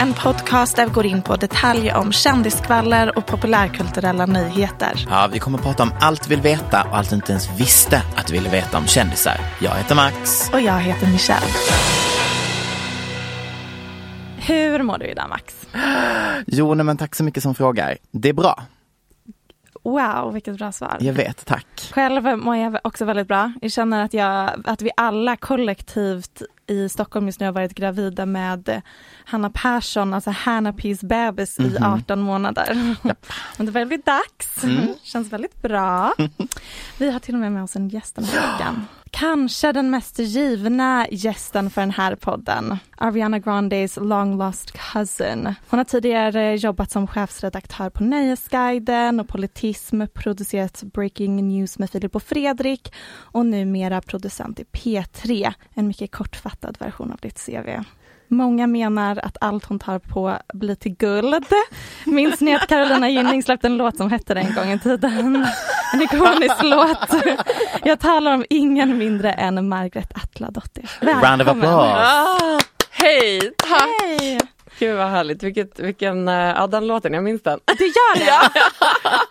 en podcast där vi går in på detaljer om kändisskvaller och populärkulturella nyheter. Ja, vi kommer att prata om allt vi vill veta och allt du inte ens visste att du ville veta om kändisar. Jag heter Max. Och jag heter Michelle. Hur mår du idag Max? Jo, nej, men tack så mycket som frågar. Det är bra. Wow, vilket bra svar. Jag vet, tack. Själv mår jag också väldigt bra. Jag känner att, jag, att vi alla kollektivt i Stockholm just nu har varit gravida med Hanna Persson, alltså Hanna Peas bebis i 18 månader. Men det börjar bli dags. Känns väldigt bra. Vi har till och med med oss en gäst den här veckan. Kanske den mest givna gästen för den här podden. Ariana Grandes long lost cousin. Hon har tidigare jobbat som chefsredaktör på Nöjesguiden och Politism, producerat Breaking News med Filip och Fredrik och numera producent i P3. En mycket kortfattad version av ditt CV. Många menar att allt hon tar på blir till guld. Minns ni att Carolina Gynning släppte en låt som hette det en gång i tiden? En ikonisk låt. Jag talar om ingen mindre än Margaret Atladottir. Round of applause. Ah, hej, tack! Hej! Gud vad härligt, Vilket, vilken, eh, ja den låten, jag minns den. Det gör det!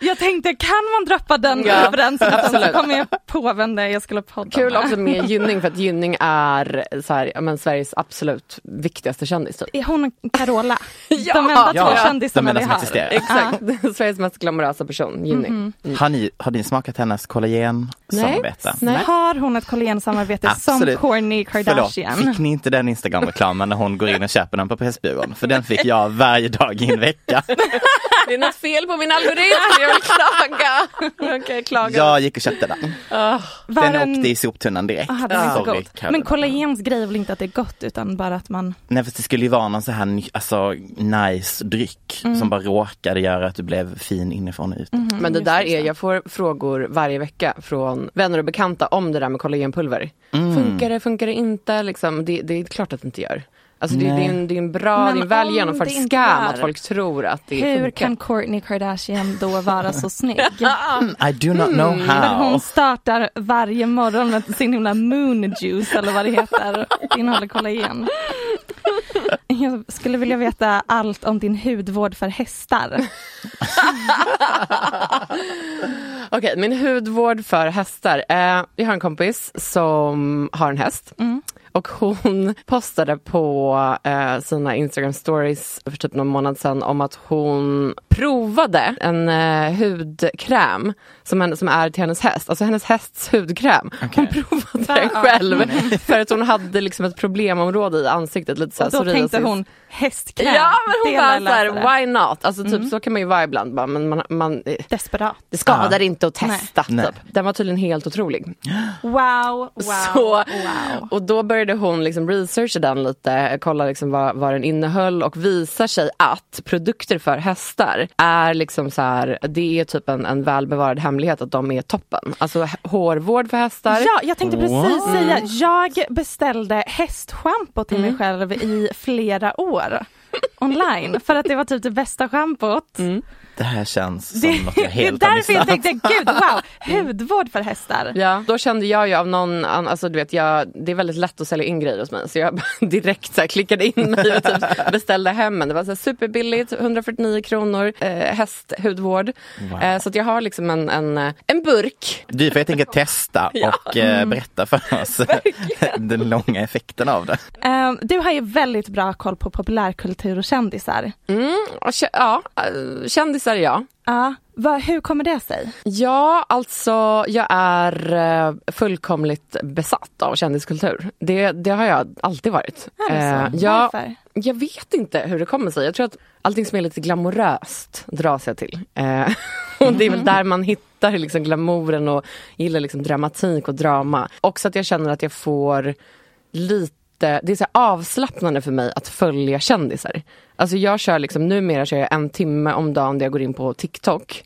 Jag tänkte, kan man droppa den Ja, referensen så absolut. kom jag på vem det är jag skulle podda Kul med. också med Gynning för att Gynning är så här, men Sveriges absolut viktigaste kändis. Typ. Är hon och Carola? Ja! De enda två Ja, kändisarna de vi som har. existerar. Exakt, Sveriges mest glamorösa person, Gynning. Har ni, har ni smakat hennes kollagen-samarbete? Nej. Har hon ett kollagensamarbete som Absolut. Kourtney Förlåt, Kardashian? fick ni inte den Instagram-reklamen när hon går in och köper den på Pressbyrån? För den fick jag varje dag i en vecka. Det är något fel på min algoritm, jag vill klaga. Okej, klaga. Jag gick och köpte den. Var Den den- åkte i soptunnan direkt. Det var inte Sorry. Men kollagens grej är väl inte att det är gott utan bara att man Nej för det skulle ju vara någon så här alltså, nice dryck som bara råkade göra att du blev fin inifrån och ut. Men det där är, jag får frågor varje vecka från vänner och bekanta om det där med kollagenpulver. Funkar det, funkar det inte? Liksom, det, det är klart att det inte gör. Alltså det, det, är en, det är en bra, Men det är en väl om genomförd är- att folk tror att det Hur funkar. kan Kourtney Kardashian då vara så snygg? I do not know Mm. How. hon startar varje morgon med sin himla moon juice eller vad det heter. Det innehåller kollagen. Jag skulle vilja veta allt om din hudvård för hästar. Okej, min hudvård för hästar. Eh, jag har en kompis som har en häst. Och hon postade på eh, sina Instagram stories för typ någon månad sedan om att hon provade en eh, hudkräm som, en, som är till hennes häst. Alltså hennes hästs hudkräm. Hon provade den själv för att hon hade liksom ett problemområde i ansiktet. Lite så här Och då tänkte psoriasis. hon hästkräm. Ja men det hon lär bara såhär, det. why not? Alltså typ så kan man ju vara ibland bara, men man, man, eh, Desperat. det skadar inte att testa. Nej. Typ. Den var tydligen helt otrolig. Wow, wow, Så, wow. Och då började hon liksom researcha den lite, kolla liksom vad, vad den innehöll och visar sig att produkter för hästar är liksom så här, det är typ en, en välbevarad hemlighet att de är toppen. Alltså hårvård för hästar. Ja, jag tänkte precis Wow. säga, jag beställde hästschampo till Mm. mig själv i flera år online för att det var typ det bästa schampot. Det här känns som Det, något jag det är helt därför jag tänkte, gud wow, hudvård för hästar. Ja, då kände jag ju av någon, alltså du vet, jag, det är väldigt lätt att sälja in grejer hos mig så jag direkt så här, klickade in mig och typ beställde hem en. Det var så här, superbilligt, 149 kronor, eh, hästhudvård. Eh, så att jag har liksom en, en, eh, en burk. Du får helt enkelt testa Ja. och eh, berätta för oss den långa effekten av det. Eh, du har ju väldigt bra koll på populärkultur och kändisar. Mm, och, ja, eh, kändisar ja. Ja, vad- hur kommer det sig? Ja, alltså jag är eh, fullkomligt besatt av kändiskultur. Det, det har jag alltid varit. Är det så? Eh, ja, Varför? Jag vet inte hur det kommer sig. Jag tror att allting som är lite glamoröst dras jag till. Eh, och det är väl där man hittar liksom glamouren och gillar liksom dramatik och drama. Också att jag känner att jag får lite det är så avslappnande för mig att följa kändisar. Alltså jag kör liksom, numera kör jag en timme om dagen där jag går in på TikTok.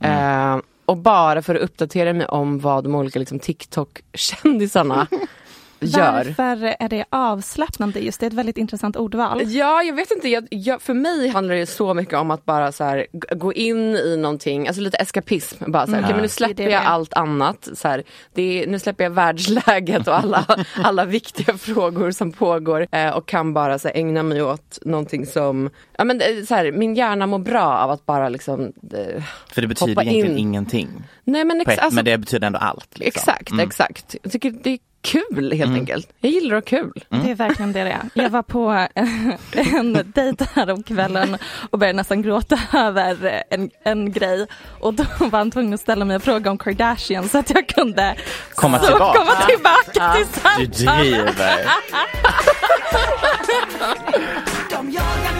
Eh, och bara för att uppdatera mig om vad de olika liksom, TikTok-kändisarna gör. Varför är det avslappnande? Just det, är ett väldigt intressant ordval. Ja, jag vet inte. Jag, jag, för mig handlar det så mycket om att bara så här, gå in i någonting, alltså lite eskapism. Bara så här, okej, men nu släpper Det är det jag allt annat. Så här, det är, nu släpper jag världsläget och alla, alla viktiga frågor som pågår eh, och kan bara så här, ägna mig åt någonting som, ja men eh, så här, min hjärna mår bra av att bara liksom eh, För det betyder egentligen in. ingenting. Nej men, ex- ett, alltså, men det betyder ändå allt. Liksom. exakt, exakt. Jag tycker det är kul helt enkelt. Jag gillar att ha kul. Det är verkligen det det är. Jag var på en dejt här om kvällen och började nästan gråta över en, en grej och då var han tvungen att ställa mig en fråga om Kardashian så att jag kunde Komma så tillbaka. komma tillbaka till Du samtalet. driver.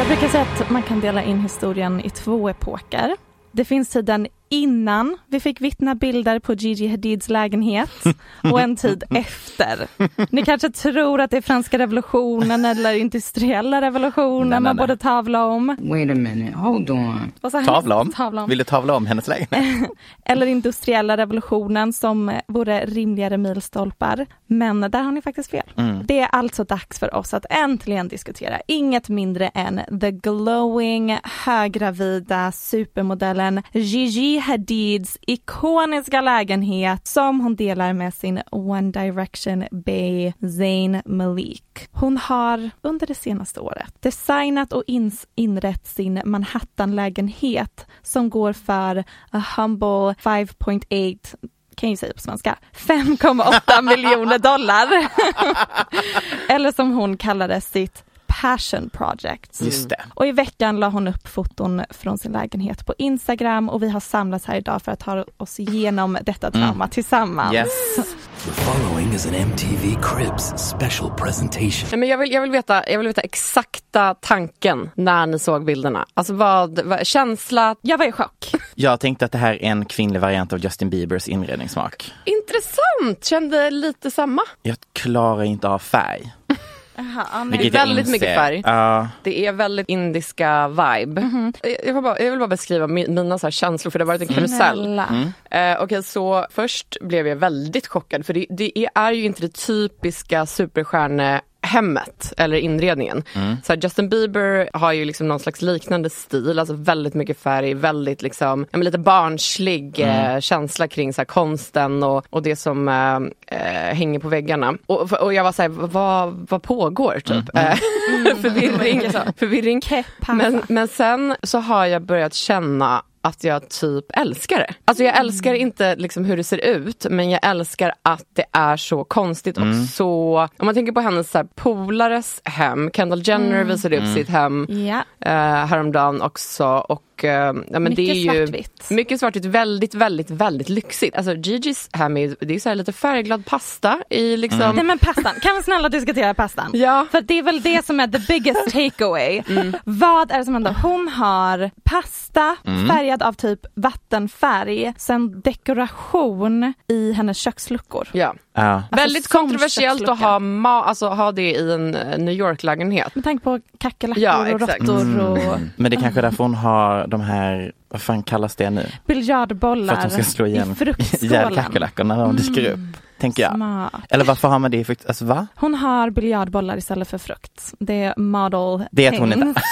Jag brukar säga att man kan dela in historien i två epoker. Det finns tiden innan vi fick vittna bilder på Gigi Hadids lägenhet och en tid efter. Ni kanske tror att det är franska revolutionen eller industriella revolutionen Nej, nej, man nej. borde tavla om. Wait a minute, hold on. Vad sa han? Tavla om. Tavla om. Vill du tavla om hennes lägenhet? Eller industriella revolutionen som vore rimligare milstolpar. Men där har ni faktiskt fel. Det är alltså dags för oss att äntligen diskutera inget mindre än the glowing, höggravida supermodellen Gigi Hadids ikoniska lägenhet som hon delar med sin One Direction Bay Zayn Malik. Hon har under det senaste året designat och inrett sin Manhattan-lägenhet som går för a humble 5.8 kan ju säga på svenska, 5,8 miljoner dollar. Eller som hon kallade sitt passion project. Just det. Och i veckan la hon upp foton från sin lägenhet på Instagram och vi har samlats här idag för att ta oss igenom detta trauma tillsammans. Yes. The following is an MTV Cribs special presentation. Nej, men jag, vill, jag, vill veta, jag vill veta exakta tanken när ni såg bilderna. Alltså vad, vad känsla, Jag var i chock. Jag tänkte att det här är en kvinnlig variant av Justin Biebers inredningssmak. intressant, kände lite samma. Jag klarar inte av färg. Jaha, Det är väldigt inser. mycket färg. Ja, Det är väldigt indiska vibe. Jag, jag, vill bara, jag vill bara beskriva mi- mina så här känslor för det har varit en karusell. Snälla. Eh, Okej, så först blev jag väldigt chockad för det, det är ju inte det typiska superstjärnehemmet eller inredningen. Så här, Justin Bieber har ju liksom någon slags liknande stil, alltså väldigt mycket färg, väldigt liksom, ja, men lite barnslig eh, känsla kring så här, konsten och, och det som eh, eh, hänger på väggarna. Och, och jag var så här, vad, vad pågår typ? Eh, förvirring. förvirring. Kepasa. Men, men sen så har jag börjat känna att jag typ älskar det. Alltså jag älskar inte liksom hur det ser ut men jag älskar att det är så konstigt och Mm. så, om man tänker på hennes så här, polares hem, Kendall Jenner Mm. visade upp Mm. sitt hem Ja. eh, häromdagen också och eh, ja, men Mycket det är ju svartvitt. mycket svartvitt, väldigt, väldigt, väldigt lyxigt. Alltså Gigi's är, det är så här lite färgglad pasta i liksom Nej men pastan, kan vi snälla diskutera pastan? Ja. För det är väl det som är the biggest takeaway. Vad är det som händer? Hon har pasta Mm. färgad av typ vattenfärg, sen dekoration i hennes köksluckor. Ja. Ja. Väldigt Alltså, kontroversiellt att ha, ma- alltså, ha det i en eh, New York-lägenhet. Med tanke på kackerlackor Ja, och råttor och Men det är kanske är därför hon har de här, vad fan kallas det nu? För biljardbollar att hon ska slå igen fruktskålen. kackerlackorna när de dyker upp. Tänker jag. Smart. Eller varför har man det i frukt, alltså va? Hon har biljardbollar istället för frukt. Det är model Det vet hon inte.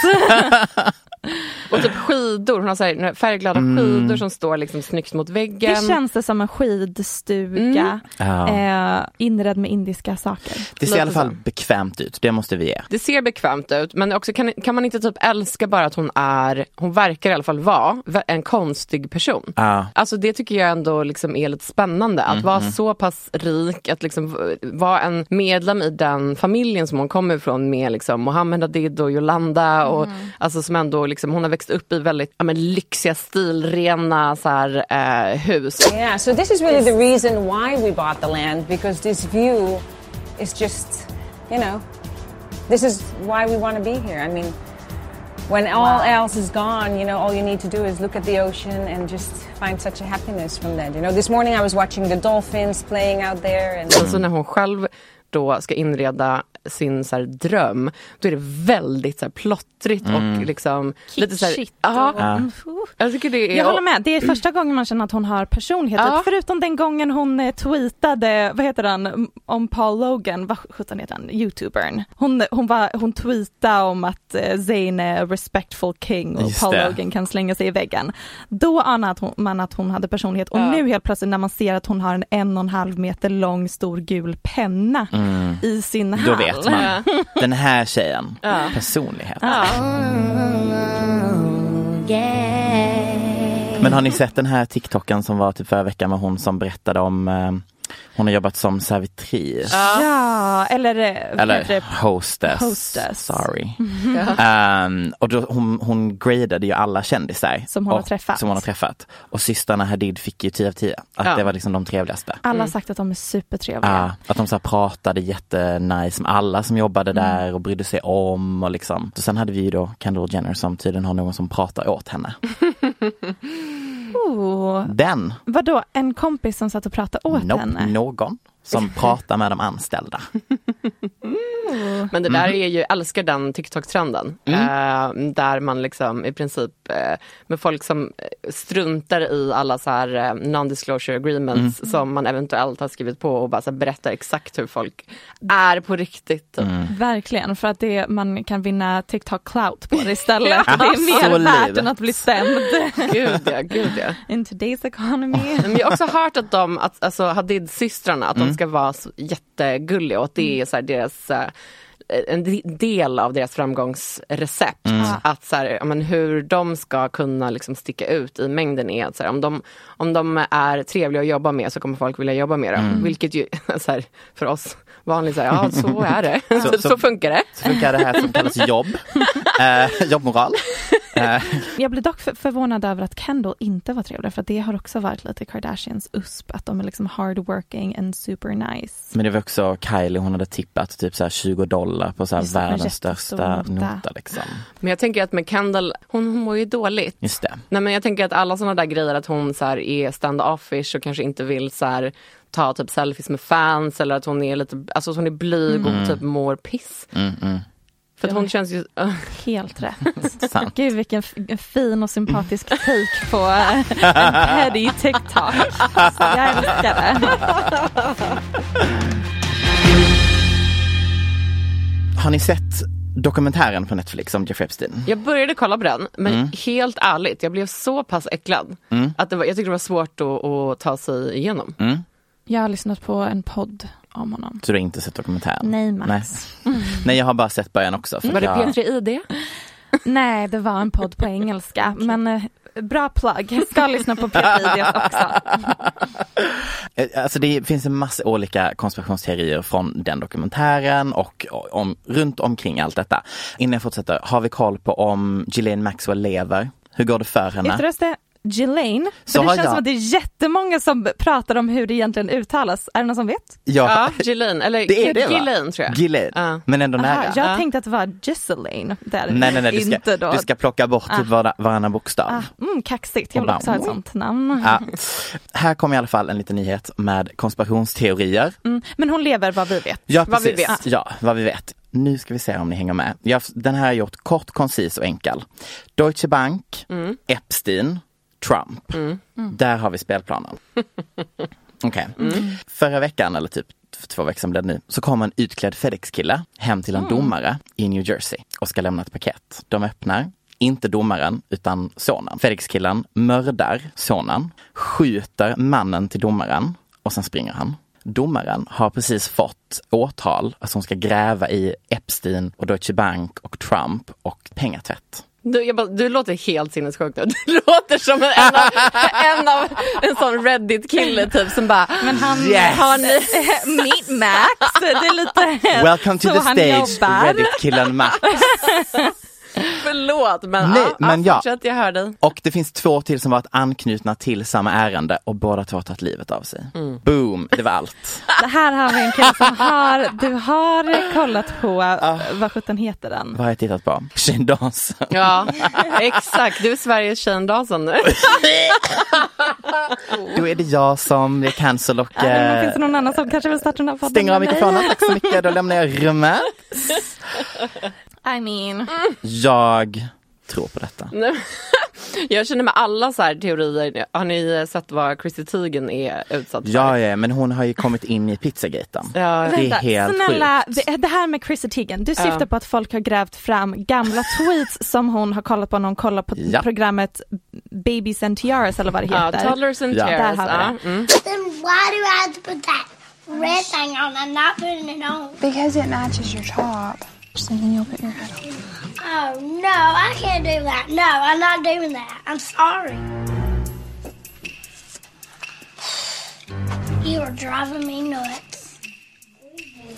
Och typ skidor, hon har så här färgglada Mm. skidor som står liksom snyggt mot väggen. Det känns det som en skidstuga Ja. eh, inredd med indiska saker. Det ser i alla lite fall så. bekvämt ut, det måste vi ge. Det ser bekvämt ut men också kan, kan man inte typ älska bara att hon är, hon verkar i alla fall vara, en konstig person. Ja. Alltså det tycker jag ändå liksom är lite spännande. Att vara så pass rik, att liksom vara en medlem i den familjen som hon kommer ifrån med liksom Mohammed Hadid och Yolanda. Och, alltså som ändå liksom, hon har växt upp i väldigt ja, men, lyxiga, stilrena så här, eh, hus. Yeah, so this is really the reason why we bought the land because this view is just, you know, this is why we want to be here. I mean, when all else is gone, you know, all you need to do is look at the ocean and just find such a happiness from that. You know, this morning I was watching the dolphins playing out there and Sen så när hon själv då ska inreda sin så här, dröm, då är det väldigt så här, plottrigt och liksom lite så här, ja. Mm. jag tycker det är Jag håller med, det är första gången man känner att hon har personlighet. Ja. Förutom den gången hon eh, tweetade, vad heter han, om Paul Logan, vad sjutton heter han, youtubern. Hon, hon, var, hon tweetade om att eh, Zayn är respectful king och Just Paul det. Logan kan slänga sig i väggen. Då anade man att hon hade personlighet och Ja. nu helt plötsligt när man ser att hon har en en och en halv meter lång stor gul penna i sin Mm. Vet man. Den här tjejen, Ja. personlighet. Ja. Men har ni sett den här TikToken som var typ förra veckan med hon som berättade om eh, hon har jobbat som servitris. Ja, eller, eh, Eller hostess. Hostess. Sorry. Ehm, och då, hon, hon gradade ju alla kändisar. Som hon har och, träffat. Som hon har träffat. Och systrarna Hadid fick ju 10 av 10. Att Ja. det var liksom de trevligaste. Alla har sagt att de är supertrevliga. Ja, att de så här pratade jättenice med alla som jobbade Mm. där och brydde sig om och liksom. Och sen hade vi ju då Kendall Jenner som tydligen har någon som pratar åt henne. Oh. Den, Vadå, en kompis som satt och pratade åt nope, henne? någon som pratar med de anställda. Men det där är ju, jag älskar den TikTok-trenden. Eh, där man liksom i princip eh, med folk som eh, struntar i alla så här eh, non-disclosure agreements som man eventuellt har skrivit på och bara så berättar exakt hur folk är på riktigt. typ. Verkligen, för att det, man kan vinna TikTok clout på det istället. Ja, det är mer värt än att bli stämd. Gud ja, gud ja. In today's economy. Men jag har också hört att de, att, alltså Hadid-systrarna, att de ska vara så jättegulliga och att det är så här deras eh, en de- del av deras framgångsrecept. Att så här, men hur de ska kunna liksom sticka ut i mängden är att så här, om, de, om de är trevliga att jobba med så kommer folk vilja jobba med dem. Vilket ju så här, för oss vanligt så här, ja så är det. Så- så, så- funkar det. Så funkar det här som kallas jobb. Eh, jobbmoral. Eh, Jag blir dock för, förvånad över att Kendall inte var trevlig för det har också varit lite Kardashians USP att de är liksom hardworking and super nice. men det var också Kylie, hon hade tippat typ så här 20 dollar på så här Just världens största nota. nota. liksom. Men jag tänker att med Kendall, hon, hon mår ju dåligt. Just det. Nej men jag tänker att alla sådana där grejer att hon så här är stand-offish och kanske inte vill så här ta typ selfies med fans eller att hon är lite, alltså att hon är blyg och typ mår piss. Mm, mm. För att hon känns ju, uh, Helt rätt. Sant. Gud vilken fin och sympatisk take på eh, en petty TikTok. Så jag älskar det. Har ni sett dokumentären på Netflix om Jeffrey Epstein? jag började kolla på den men Mm. helt ärligt, jag blev så pass äcklad att det var, jag tyckte det var svårt att, att ta sig igenom. Mm. Jag har lyssnat på en podd om honom. Så du har inte sett dokumentären? Nej Max. Nej. Nej, jag har bara sett början också. För Var det jag... P3 ID? Nej, det var en podd på engelska. Men eh, bra plugg. Jag ska lyssna på Peter Idiot också. Eh, Alltså det finns en massa olika konspirationsteorier från den dokumentären och om, runt omkring allt detta. Innan jag fortsätter, har vi koll på om Ghislaine Maxwell lever? Hur går det för henne? Utröst det Ghislaine? Så För det har känns jag- som att det är jättemånga som pratar om hur det egentligen uttalas. Är det någon som vet? Ja, Ja, Ghislaine, eller det är det? Ghislaine tror jag. Ghislaine, Ja. men ändå Aha, nära. jag Ja. tänkte att det var Ghislaine där. Nej nej nej, du Inte ska, då. du ska plocka bort typ var, varannan bokstav. Ah, mm, kaxigt, jag vill också ha ett sånt namn. Ja. Här kommer i alla fall en liten nyhet med konspirationsteorier. Mm, men hon lever vad vi vet. Ja, Vad vi precis. vet. Ja, vad vi vet. Nu ska vi se om ni hänger med. Jag, den här är gjort kort, koncis och enkel. Deutsche Bank, Mm. Epstein, Trump. Där har vi spelplanen. Okej. Mm. Förra veckan, eller typ för två veckor sedan blev det nu, så kom en utklädd FedEx-kille hem till en Mm. domare i New Jersey och ska lämna ett paket. De öppnar, inte domaren utan sonen. FedEx-killen mördar sonen, skjuter mannen till domaren och sen springer han. Domaren har precis fått åtal, alltså hon ska gräva i Epstein och Deutsche Bank och Trump och pengatvätt. Du, jag bara, du låter helt sinnessjuk nu. Du låter som en, en, av, en av en sån Reddit-kille typ som bara Men han Yes! har ni Meet Max, det är lite Welcome to så the han stage. Reddit-killen Max. förlåt men, Nej, ja, men ja, ja. fortsätt jag hör dig. Och det finns två till som varit anknutna till samma ärende och båda två har tagit livet av sig. Mm. Boom, det var allt. Det här har vi en kille som har, du har kollat på, vad sjutton heter den? Vad har jag tittat på? Shane Dawson. Ja, exakt. Du är Sveriges Shane Dawson nu. Då är det jag som är cancel och Äh, men eh, finns det någon annan som kanske vill starta den här podden? stänger av mikrofonen. Tack så mycket, då lämnar jag rummet. I mean. Jag tror på detta. Jag känner med alla så här teorier, har ni sett vad Chrissy Teigen är utsatt för? Ja, ja, men hon har ju kommit in i pizzagaten. Ja. Det är Vänta, helt snälla, sjukt. det, det här med Chrissy Teigen, du syftar Ja. på att folk har grävt fram gamla tweets som hon har kollat på när hon kollar på Ja. programmet Babies and Tiaras eller vad det Ja, heter. toddlers and Ja. tears. Där har vi Ja. Mm. Then why do I have to put that red thing on? I'm not putting it on. Because it matches your top. So then you'll put your head on. Oh no, I can't do that. No, I'm not doing that. I'm sorry. You are driving me nuts.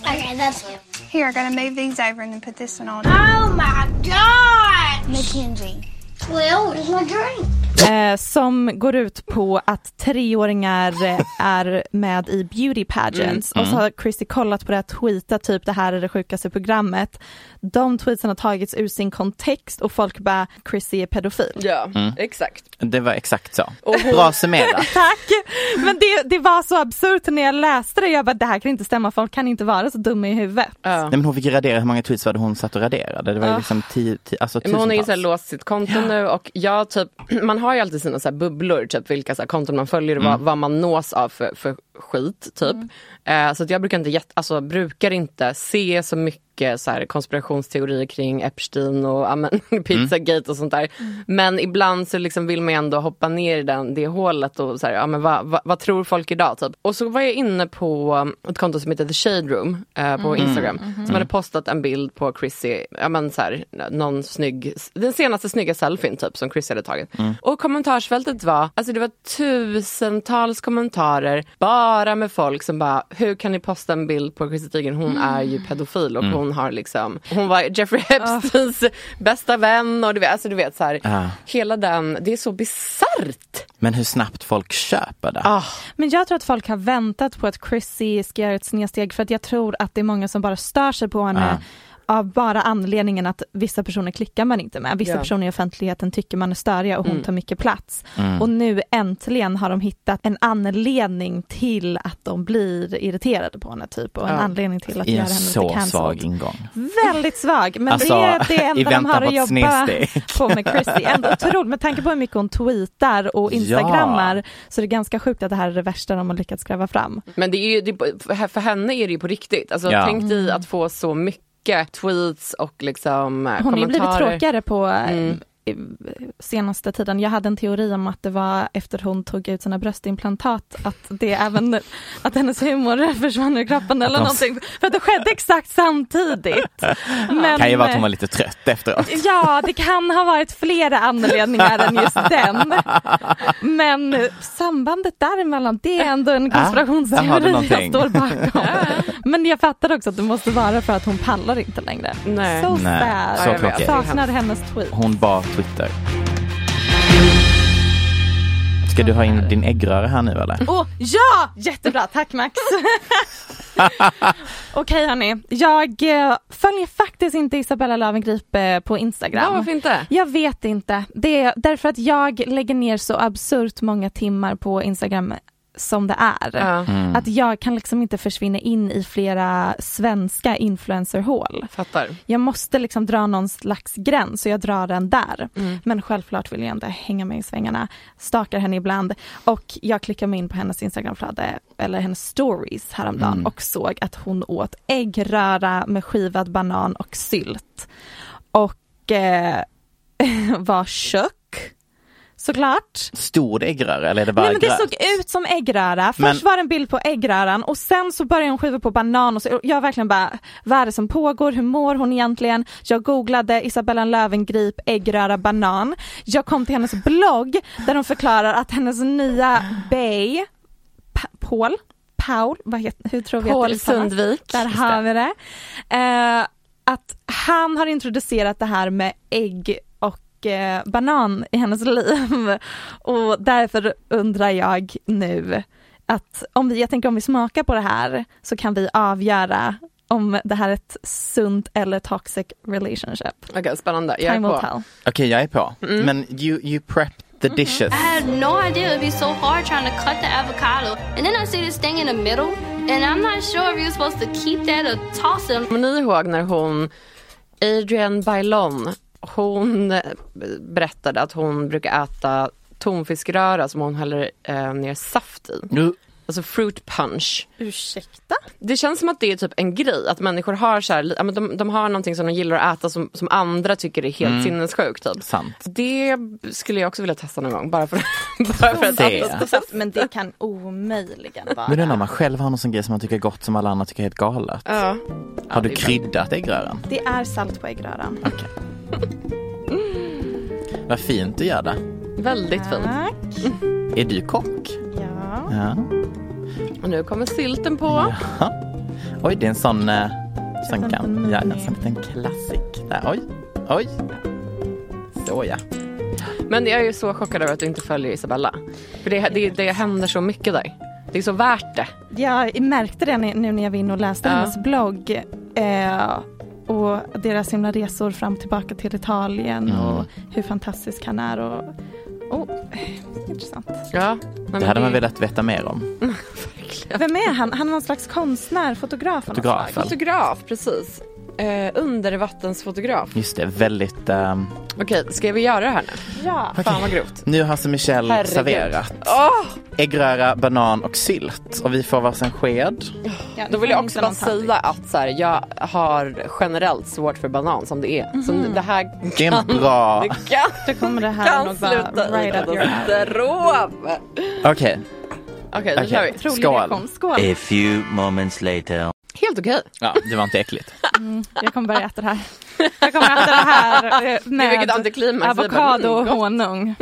Okay, that's it. Here, I gotta move these over and then put this one on. Oh my God! Mackenzie. Well, where's my drink? Eh, som går ut på att treåringar eh, är med i beauty pageants Mm. och så har Chrissy kollat på det här tweetat typ det här är det sjukaste programmet. De tweetsen har tagits ur sin kontext och folk bara Chrissy är pedofil. Ja, Mm. exakt. Det var exakt så. Och hon- Bra summerat. Tack! Men det, det var så absurt när jag läste det, jag bara det här kan inte stämma, folk kan inte vara så dumma i huvudet. Ja. Nej, men hon fick ju radera, hur många tweets var det hon satt och raderade? Det var ju Ja. liksom tio, tio alltså Men hon har ju låst sitt konto nu och jag typ, man har ju alltid sina så bubblor, typ vilka så konton man följer och Mm. vad, vad man nås av för, för skit typ. Eh, så att jag brukar inte, alltså, brukar inte se så mycket så här, konspirationsteorier kring Epstein och ja, men, Pizzagate och sånt där. Men ibland så liksom vill man ändå hoppa ner i den, det hålet och så här, ja, men vad, vad, vad tror folk idag typ. Och så var jag inne på ett konto som heter The Shade Room eh, på Instagram som hade postat en bild på Chrissy, ja men så här, någon snygg, den senaste snygga selfien typ som Chrissy hade tagit. Och kommentarsfältet var, alltså det var tusentals kommentarer bara med folk som bara, hur kan ni posta en bild på Chrissy Teigen? Hon är ju pedofil och hon har liksom, hon var Jeffrey Epsteins bästa vän och du vet, alltså du vet så här, Ja. hela den, det är så bisarrt. Men hur snabbt folk köper det. Ah, Men jag tror att folk har väntat på att Chrissy ska göra ett snedsteg för att jag tror att det är många som bara stör sig på henne av bara anledningen att vissa personer klickar man inte med. Vissa Ja. personer i offentligheten tycker man är störiga och hon Mm. tar mycket plats. Mm. Och nu äntligen har de hittat en anledning till att de blir irriterade på henne typ och en Ja. anledning till att I göra en henne lite så cancelled. svag ingång. Väldigt svag, men Alltså, det är det enda de har att jobba på med Chrissy. Ändå otroligt, med tanke på hur mycket hon tweetar och instagrammar så är det ganska sjukt att det här är det värsta de har lyckats gräva fram. Men det är ju, det, för för henne är det ju på riktigt. Alltså, Ja. Tänk dig att få så mycket tweets och liksom eh, Hon har blivit kommentarer. tråkigare på, Mm. Senaste tiden. Jag hade en teori om att det var efter hon tog ut sina bröstimplantat att det även, att hennes humor försvann ur kroppen eller någonting. För att det skedde exakt samtidigt. Men, kan ju vara att hon var lite trött efteråt. Ja, det kan ha varit flera anledningar än just den. Men sambandet däremellan, det är ändå en du konspirationsteori jag någonting. står bakom. Men jag fattar också att det måste vara för att hon pallar inte längre. Nej. So Nej, sad. så jag tråkigt. Saknar hennes tweet. Hon bar Twitter. Ska du ha in din äggröra här nu eller? Åh, ja! Jättebra, tack Max. Okej hörni, jag eh, följer faktiskt inte Isabella Löwengrip eh, på Instagram. Ja, varför inte? Jag vet inte. Det är därför att jag lägger ner så absurt många timmar på Instagram som det är. Ja. Mm. Att jag kan liksom inte försvinna in i flera svenska influencerhål. Fattar. Jag måste liksom dra någon slags gräns och jag drar den där. Mm. Men självklart vill jag inte hänga mig i svängarna. Stakar henne ibland och jag klickar mig in på hennes Instagramflöde eller hennes stories häromdagen Mm. och såg att hon åt äggröra med skivad banan och sylt. Och eh, var tjock såklart. Stor äggröra eller är det bara Nej men det gröt? såg ut som äggröra. Först Men- var det en bild på äggröran och sen så började hon skiva på banan och så, jag verkligen bara, vad är det som pågår, hur mår hon egentligen? Jag googlade Isabella Löwengrip äggröra banan. Jag kom till hennes blogg där hon förklarar att hennes nya bay, Pa- Paul, Paul, vad heter, hur tror vi att Paul det uttalas? Sundvik. Där har vi det. Eh, att han har introducerat det här med ägg och eh, banan i hennes liv. Och därför undrar jag nu att om vi, jag tänker om vi smakar på det här så kan vi avgöra om det här är ett sunt eller toxic relationship. Okej, spännande. Jag Time är på. Okej jag är på. Mm. Men you, you prep the dishes. I had no idea it'd be so hard trying to cut the avocado. And then I see this thing in the middle, and I'm not sure if you're supposed to keep that or toss it. Kommer ni ihåg när hon, Adrienne Bailon, hon eh, berättade att hon brukar äta tonfiskröra som hon häller eh, ner saft i. Nu, Alltså fruit punch. Ursäkta? Det känns som att det är typ en grej, att människor har så här, ja, men de, de har någonting som de gillar att äta som, som andra tycker är helt Mm. sinnessjukt. Typ. sant. Det skulle jag också vilja testa någon gång, bara för, bara för att testa. Men det kan omöjligen vara. Men undrar om man själv har någon sån grej som man tycker är gott som alla andra tycker är helt galet. Ja. Har du kryddat äggröran? Det är salt på äggröran. Vad fint du gör det. Väldigt fint. Tack. Är du kock? Ja. Ja. Och nu kommer sylten på. Ja. Oj, det är en sån, eh, sån En kan, ja, en sån liten klassik. Där, oj, oj. Så ja. Men jag är ju så chockad över att du inte följer Isabella. För det, det, det händer så mycket där. Det är så värt det. Jag märkte det nu när jag var inne och läste Ja. hennes blogg. Eh, och deras himla resor fram och tillbaka till Italien Mm. och hur fantastisk han är. Och, oh, intressant. Ja, Det hade man velat veta mer om. Vem är han? Han är någon slags konstnär, fotograf Fotograf. Fotograf, precis. Eh, undervattensfotograf. Just det, väldigt... ehm, Okej, ska vi göra det här nu? Ja. Fan vad grovt. nu har alltså Michelle Herregud. serverat Åh! äggröra, banan och sylt. Och vi får varsin sked. Ja, Då vill jag också bara säga att så här, jag har generellt svårt för banan som det är. Så Mhm. det här Det är en bra... det kan, Då kommer det här kan nog sluta i right up your alley. katastrof. Okej, Okej, då kör vi. Okej. Skål. reaktion. Skål! A few moments later. Helt okej. ja, det var inte äckligt. Mm, jag kommer börja äta det här. Jag kommer äta det här eh, med avokado och mm, honung.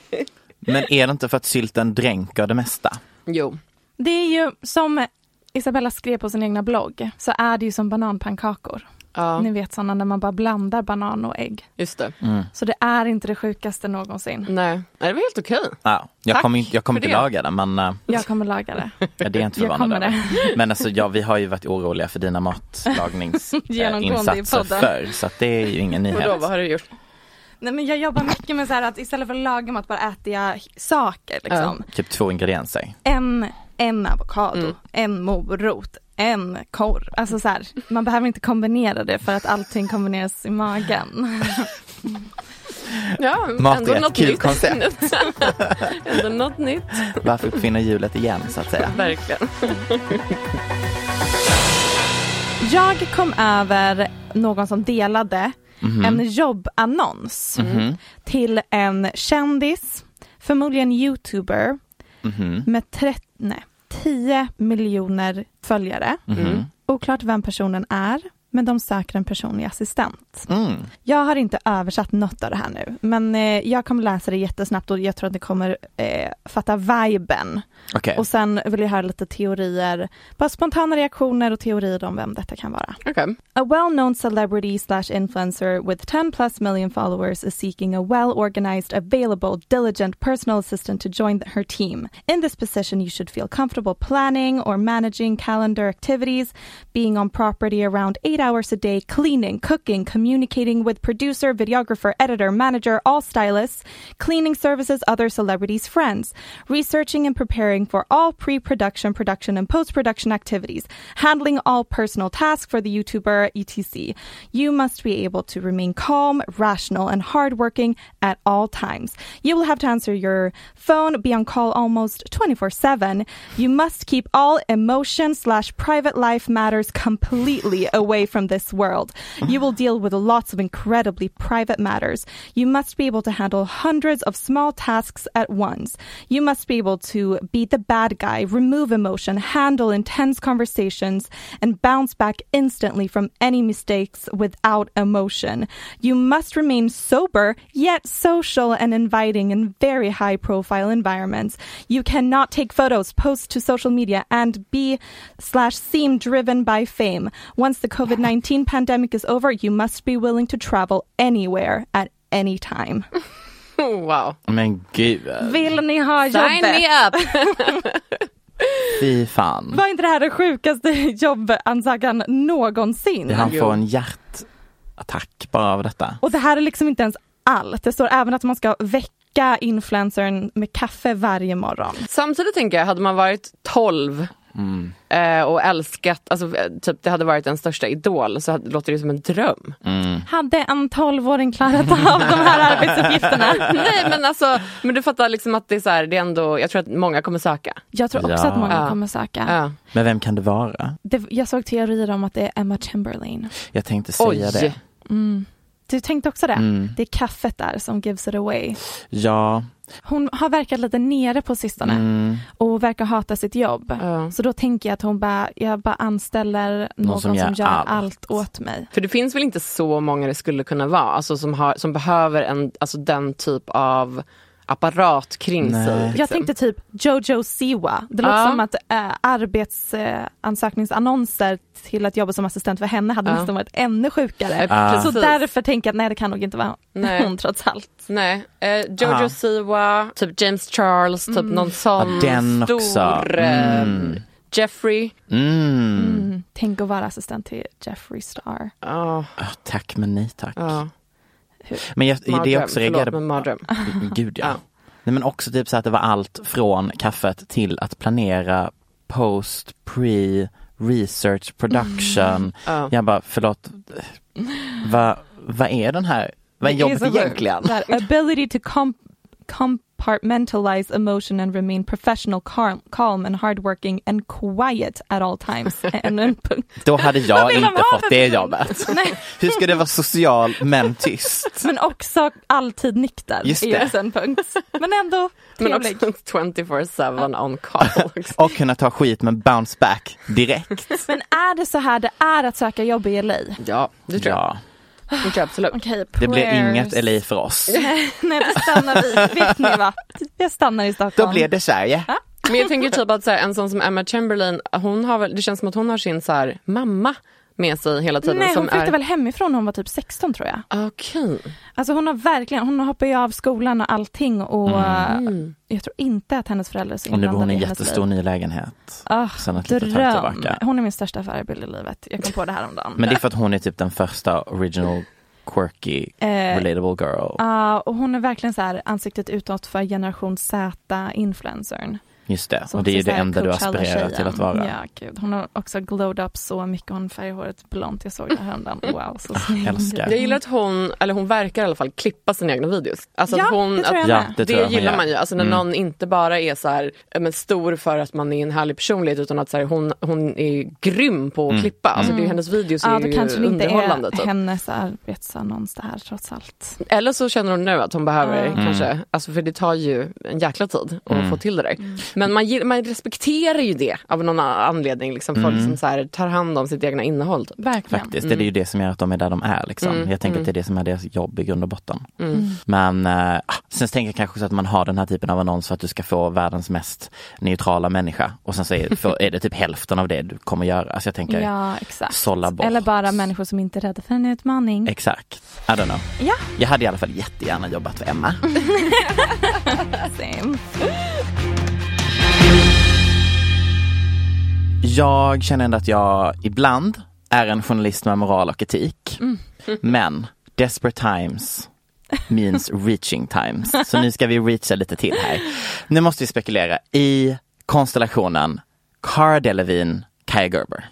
Men är det inte för att sylten dränker det mesta? Jo. Det är ju som Isabella skrev på sin egna blogg, så är det ju som bananpannkakor. Ja, Ni vet sådana när man bara blandar banan och ägg. just det. Mm. Så det är inte det sjukaste någonsin. Nej, Nej, det var helt okej. Ja, jag Tack kommer inte, jag kommer inte det. laga det men eh, Jag kommer laga det. ja, det är jag inte Jag kommer över. Men alltså, ja, vi har ju varit oroliga för dina matlagningsinsatser podden. förr så att det är ju ingen nyhet. Vadå, vad har du gjort? Nej men jag jobbar mycket med så här att istället för att laga mat bara äter jag saker liksom. Typ två ingredienser. En, en avokado, Mm. en morot, en korv. Alltså så här, man behöver inte kombinera det för att allting kombineras i magen. Ja, Mat ändå är ett något kul nytt. koncept. ändå något nytt. Varför uppfinna hjulet igen så att säga? Verkligen. Jag kom över någon som delade Mhm. en jobbannons Mhm. till en kändis, förmodligen youtuber Mhm. med 30, nej, 10 miljoner följare. Mhm. Oklart vem personen är, men de söker en personlig assistent. Mm. Jag har inte översatt något av det här nu, men eh, jag kommer läsa det jättesnabbt och jag tror att ni kommer eh, fatta viben. Okej. Och sen vill jag höra lite teorier, bara spontana reaktioner och teorier om vem detta kan vara. Okay. A well-known celebrity slash influencer with 10 plus million followers is seeking a well-organized, available, diligent personal assistant to join her team. In this position, you should feel comfortable planning or managing calendar activities, being on property around eight hours a day, cleaning, cooking, communicating with producer, videographer, editor, manager, all stylists, cleaning services, other celebrities' friends, researching and preparing for all pre-production, production, and post-production activities, handling all personal tasks for the YouTuber, etc. You must be able to remain calm, rational, and hardworking at all times. You will have to answer your phone, be on call almost 24-7. You must keep all emotion slash private life matters completely away from this world. You will deal with lots of incredibly private matters. You must be able to handle hundreds of small tasks at once. You must be able to be the bad guy, remove emotion, handle intense conversations, and bounce back instantly from any mistakes without emotion. You must remain sober, yet social and inviting in very high profile environments. You cannot take photos, post to social media, and be slash seem driven by fame. Once the COVID 19 pandemic is over, you must be willing to travel anywhere at any time. Wow. Men gud, Vill ni ha Sign jobbet? me up! fy fan. Var inte det här den sjukaste jobbansökan någonsin? Han får en hjärtattack bara av detta. Och det här är liksom inte ens allt. Det står även att man ska väcka influencern med kaffe varje morgon. Samtidigt tänker jag, hade man varit 12 Mm. eh, och älskat, alltså eh, typ det hade varit den största idol så hade, låter det som en dröm. Mm. Hade en 12-åring klarat av de här arbetsuppgifterna? Nej men alltså, men du fattar liksom att det är så här, det är ändå, jag tror att många kommer söka. Jag tror också Ja. att många Ja. kommer söka. Ja. Men vem kan det vara? Det, jag såg teorier om att det är Emma Chamberlain. Jag tänkte säga Oj. det. Mm. Du tänkte också det? Mm. Det är kaffet där som gives it away. Ja. Hon har verkat lite nere på sistone Mm. och verkar hata sitt jobb. Ja. Så då tänker jag att hon bara, jag bara anställer någon, som gör, allt. allt. åt mig. För det finns väl inte så många det skulle kunna vara, alltså som, har, som behöver en, alltså den typ av apparat kring Nej. sig. Jag liksom. tänkte typ Jojo Siwa. Det låter Ja. som att äh, arbetsansökningsannonser till att jobba som assistent för henne hade Ja. nästan varit ännu sjukare. Ja, Så därför tänker jag att nej det kan nog inte vara Nej. hon trots allt. Nej, eh, Jojo Ja. Siwa, typ James Charles, typ någon sån Ja, den också. stor eh, Mm. Jeffrey. Mm. Mm. Tänk att vara assistent till Jeffree Star. Ja, Ah, tack men nej tack. Men jag, det Mardröm, jag också reagerade förlåt men mardröm. Gud ja. Ja. Nej, men också typ så att det var allt från kaffet till att planera post, pre, research, production. Ja. Jag bara, förlåt, vad vad är den här, vad är Det jobbet egentligen? Det här, ability to com- compartmentalize emotion and remain professional, calm, calm and hardworking and quiet at all times. Ännu en punkt. Då hade jag inte fått det jobbet. Nej. Hur ska det vara social men tyst? Men också alltid nykter Just är det. en punkt. Men ändå Men trevlig. också 24-7 on call. Och kunna ta skit med bounce back direkt. Men är det så här det är att söka jobb i LA? Ja, det tror jag. Ja, Jag absolut. Okej, det blir inget LA för oss. Nej, nej, då stannar vi. Vet ni vad? Jag stannar i Stockholm. Då blir det Sverige. Men jag tänker typ att så här, en sån som Emma Chamberlain, hon har väl, det känns som att hon har sin så här, mamma med sig hela tiden. Nej, hon flyttade är... väl hemifrån när hon var typ 16 tror jag. Okej. Alltså hon har verkligen, hon hoppar ju av skolan och allting och Mm. eh, jag tror inte att hennes föräldrar är så Och nu bor hon inblandade i en jättestor liv. ny lägenhet. Ah, Sen ett dröm. Hon är min största förebild i livet. Jag kom på det här om dagen. Men det är för att hon är typ den första original quirky Eh, relatable girl. Ja, och hon är verkligen så här ansiktet utåt för generation Z influencern. Just det, Så och det är det enda du aspirerar till att vara. Ja, gud. Hon har också glowed up så mycket. Hon färgar håret blont. Jag såg det häromdagen. Wow, så snygg. älskar. Jag gillar att hon, eller hon verkar i alla fall klippa sina egna videos. Alltså Ja, att hon, det tror jag att. Ja, det det tror jag gillar man ju. Alltså när Mm. någon inte bara är så här, men stor för att man är en härlig personlighet utan att så här, hon, hon är grym på att Mm. klippa. Alltså det är, hennes videos Ja, är ju kanske det inte underhållande. är Typ. hennes arbetsannons det här trots allt. Eller så känner hon nu att hon behöver Mm. kanske, alltså för det tar ju en jäkla tid att Mm. få till det där. Men man, man respekterar ju det av någon anledning. Liksom, folk Mm. som så här, tar hand om sitt egna innehåll. Typ. Verkligen. Faktiskt, det är ju det som gör att de är där de är liksom. Mm, Jag tänker mm. att det är det som är deras jobb i grund och botten. Mm. Men eh, sen tänker jag kanske också att man har den här typen av annons för att du ska få världens mest neutrala människa och sen så är, för, är det typ hälften av det du kommer göra. Alltså jag tänker Ja, exakt. sålla bort. Eller bara människor som inte är rädda för en utmaning. Exakt, I don't know. Ja. Jag hade i alla fall jättegärna jobbat för Emma. Same. Jag känner ändå att jag ibland är en journalist med moral och etik. Mm. Men desperate times means reaching times. Så nu ska vi reacha lite till här. Nu måste vi spekulera i konstellationen Cara Delevingne, Kaja Gerber.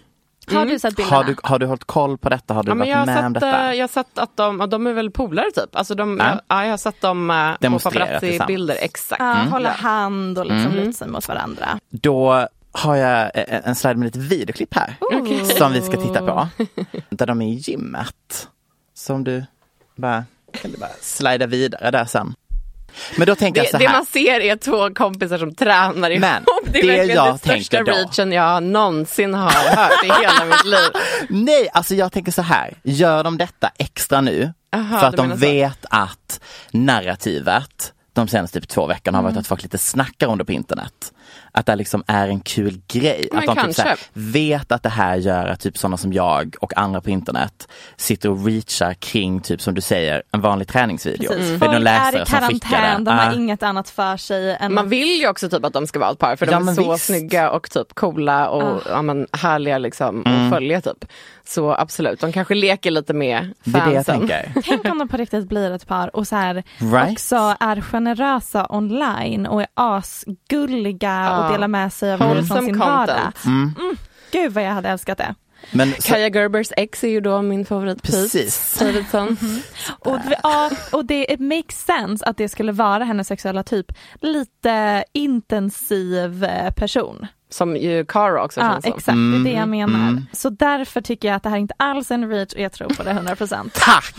Har du sett bilderna? Har du, har du hållit koll på detta? Har du Ja, men varit jag, har med om sett, detta? eh, jag har sett att de, de är väl polare typ. Alltså de, Ja. ja. Ja, jag har sett dem eh, på paparazzi-bilder. Exakt. Ja, Mm. hålla hand och liksom Mm. luta sig mot varandra. Då har jag en en slide med lite videoklipp här. Okej. Som vi ska titta på. Där de är i gymmet. Som du bara, kan du bara slida vidare där sen. Men då tänker jag så Det, det här. man ser är två kompisar som tränar ihop. Men det är det verkligen jag den största tänker då- reachen jag någonsin har hört i hela mitt liv. Nej, alltså jag tänker så här. Gör de detta extra nu? Aha, för att de menar så. vet att narrativet de senaste typ två veckorna har varit Mm. att folk lite snackar om det på internet. Att det liksom är en kul grej. Men att de typ här, vet att det här gör att typ sådana som jag och andra på internet sitter och reachar kring typ som du säger en vanlig träningsvideo. Precis. För det är någon Folk är i karantän, det. de har Ah. inget annat för sig än Man vill ju också typ att de ska vara ett par för Ja, de är så visst. snygga och typ coola och Ah. ja, men, härliga liksom Mm. att följa typ. Så absolut, de kanske leker lite med Det är det jag fansen. tänker. Tänk om de på riktigt blir ett par och så här Right? också är generösa online och är asgulliga Ja. Och delar med sig av livet från sin vardag. Mm. Mm. Gud vad jag hade älskat det. Men så, Kaja Gerbers ex är ju då min favorit Precis. Pete Davidson. Och, ja, och det it makes sense att det skulle vara hennes sexuella typ. Lite intensiv eh, person. Som ju Cara också Ja känns som. exakt, det är det jag Mm, menar. mm. Så därför tycker jag att det här inte alls är en reach och jag tror på det 100%. Tack!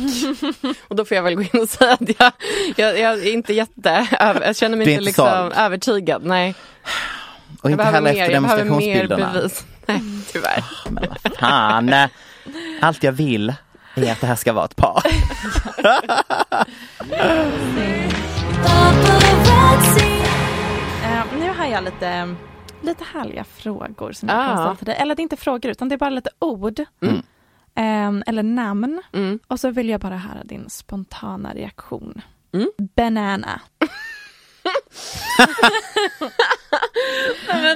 Och då får jag väl gå in och säga att jag, jag, jag är inte jätte, jag känner mig inte inte liksom övertygad. Nej, Och inte heller mer, efter jag behöver mer demonstrationsbilderna. bevis. Nej, tyvärr. Men vad fan. Allt jag vill är att det här ska vara ett par. Eh, nu har jag lite, lite härliga frågor som jag Ah. kan ställa till dig. Eller det är inte frågor utan det är bara lite ord. Mm. Eh, eller namn. Mm. Och så vill jag bara höra din spontana reaktion. Mm. Banana.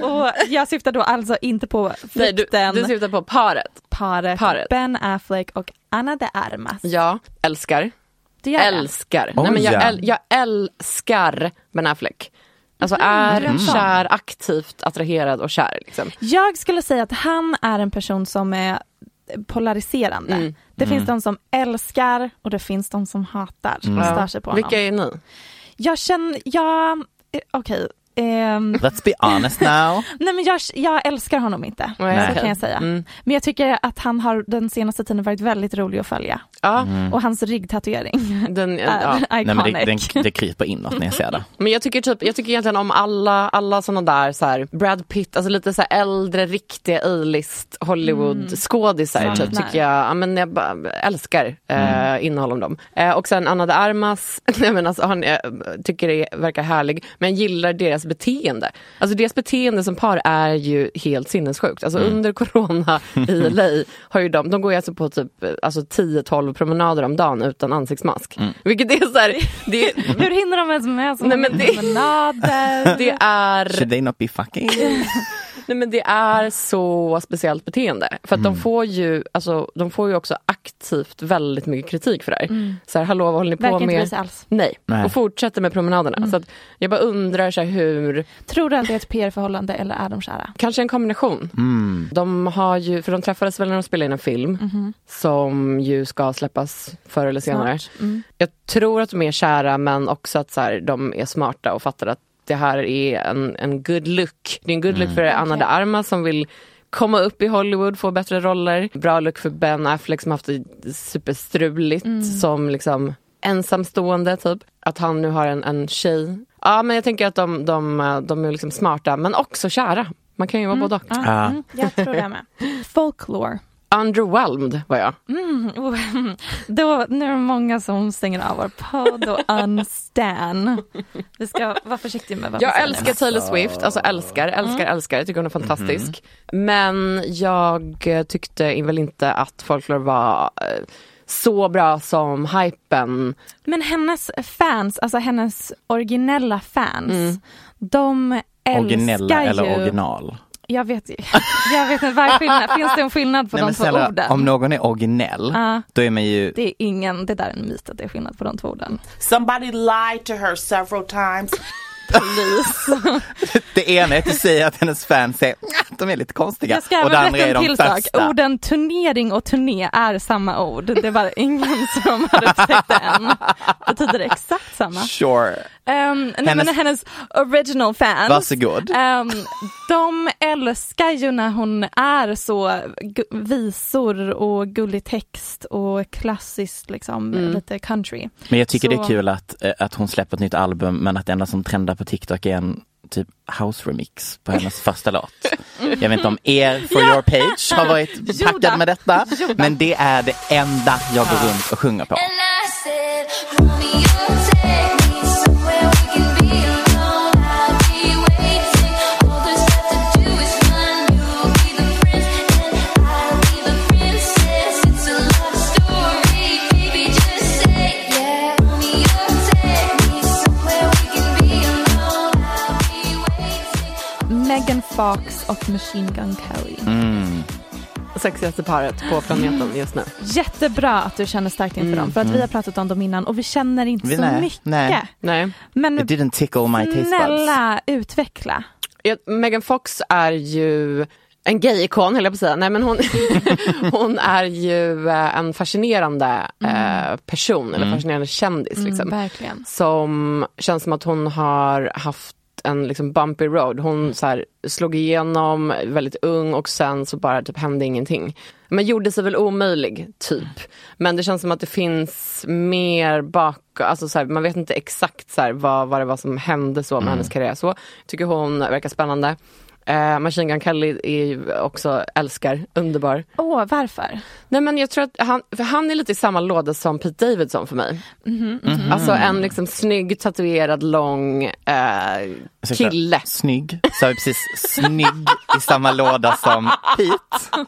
och jag syftar då alltså inte på Nej, du, frukten, du syftar på paret. paret, paret. Ben Affleck och Anna de Armas. Ja, älskar. Det gör jag. Älskar. Oj, Nej, men jag, ja. äl, jag älskar Ben Affleck. Alltså är Mm. kär, aktivt attraherad och kär. Liksom. Jag skulle säga att han är en person som är polariserande. Mm. Det Mm. finns de som älskar och det finns de som hatar och stör sig på honom. Vilka är ni? Jag känner, jag, eh, okej. Ehm, Let's be honest now. nej men jag, jag älskar honom inte, Nej. så kan jag säga. Mm. Men jag tycker att han har den senaste tiden varit väldigt rolig att följa. Ja, Mm. Och hans ryggtatuering den, är ja. Nej men det, iconic. den, det kryper inåt när jag ser det. Men jag tycker, typ, jag tycker egentligen om alla, alla sådana där så här, Brad Pitt, alltså lite så här äldre riktiga A-list Hollywood skådisar Mm. typ, tycker jag, ja, men jag älskar Mm. eh, innehåll om dem. Eh, och sen Anna de Armas, nej, men alltså, han eh, tycker det verkar härlig, men jag gillar deras beteende. Alltså deras beteende som par är ju helt sinnessjukt. Alltså Mm. under corona i LA har ju de, de går ju alltså på typ alltså 10-12 promenader om dagen utan ansiktsmask. Mm. Vilket är så här, det, Hur hinner de ens med så många promenader? det är Should they not be fucking? Nej men det är så speciellt beteende. För att Mm. de får ju, alltså, de får ju också aktivt väldigt mycket kritik för det här. Mm. Så här, hallå vad håller ni Verkar på inte med? sig alls. Nej. Nej. och fortsätter med promenaderna. Mm. Så att jag bara undrar så här, hur, Tror du att det är ett PR-förhållande eller är de kära? kanske en kombination. Mm. De har ju, för de träffades väl när de spelade in en film Mhm. som ju ska släppas förr eller senare. Mm. Jag tror att de är kära men också att så här, de är smarta och fattar att det här är en, en good look. Det är en good look för Anna de Armas som vill komma upp i Hollywood, få bättre roller. Bra look för Ben Affleck som haft det superstruligt som liksom ensamstående typ. Att han nu har en, en tjej. Ja men jag tänker att de, de, de är liksom smarta men också kära. Man kan ju vara både och. Ja. mm, jag tror det med. Folklore. Underwhelmed var jag. Mm, då, nu är det många som stänger av vår podd och unstan. Vi ska vara försiktiga med vad Jag älskar nu. Taylor Swift, alltså älskar, älskar, älskar. Jag tycker hon är fantastisk. Men jag tyckte väl inte att Folklore var eh, så bra som hypen. Men hennes fans, alltså hennes originella fans, de älskar Originella ju... eller original? Jag vet, jag vet inte, vad är skillnad? Finns det en skillnad på Nej, de två snälla, orden? om någon är originell, Ja. då är man ju... Det är ingen, det där är en myt att det är skillnad på de två orden. Somebody lied to her several times. Please. Det ena är att du säger att hennes fans är, de är lite konstiga. Jag ska och det andra är de första. Orden turnering och turné är samma ord. Det bara ingen som har upptäckt det än. Betyder det exakt samma? Sure. Um, nej, Hennes- men hennes original fans. Varsågod. Um, de älskar ju när hon är så visor och gullig text och klassiskt liksom Mm. lite country. Men jag tycker det Så- är kul att, eh, att hon släpper ett nytt album men att det enda som trendar på TikTok är en typ house remix på hennes första låt. Jag vet inte om er For Your Page har varit packad med detta men det är det enda jag går runt och sjunger på. Och Machine Gun Kelly. Mm. Sexigaste paret på planeten just nu. Jättebra att du känner starkt inför Mm, dem för att vi har pratat om dem innan och vi känner inte Vi- så nej, mycket. nej. Nej. Men It didn't tickle my taste buds. snälla utveckla. Ja, Megan Fox är ju en gay-ikon höll jag på att säga. Nej men hon, hon är ju eh, en fascinerande eh, person, eller fascinerande kändis. Liksom. Mm, verkligen. Som känns som att hon har haft en liksom bumpy road. Hon så här, slog igenom väldigt ung och sen så bara typ hände ingenting. Men gjorde sig väl omöjlig, typ. Men det känns som att det finns mer bak, alltså så här, man vet inte exakt så här, vad, vad det var som hände så med hennes karriär. Så tycker hon verkar spännande. Eh, Machine Gun Kelly är ju också älskar, underbar. Åh, varför? Nej men jag tror att han, för han är lite i samma låda som Pete Davidson för mig. Mhm, Mhm. Alltså en liksom snygg, tatuerad, lång eh, kille. Snygg, sa vi precis snygg i samma låda som Pete.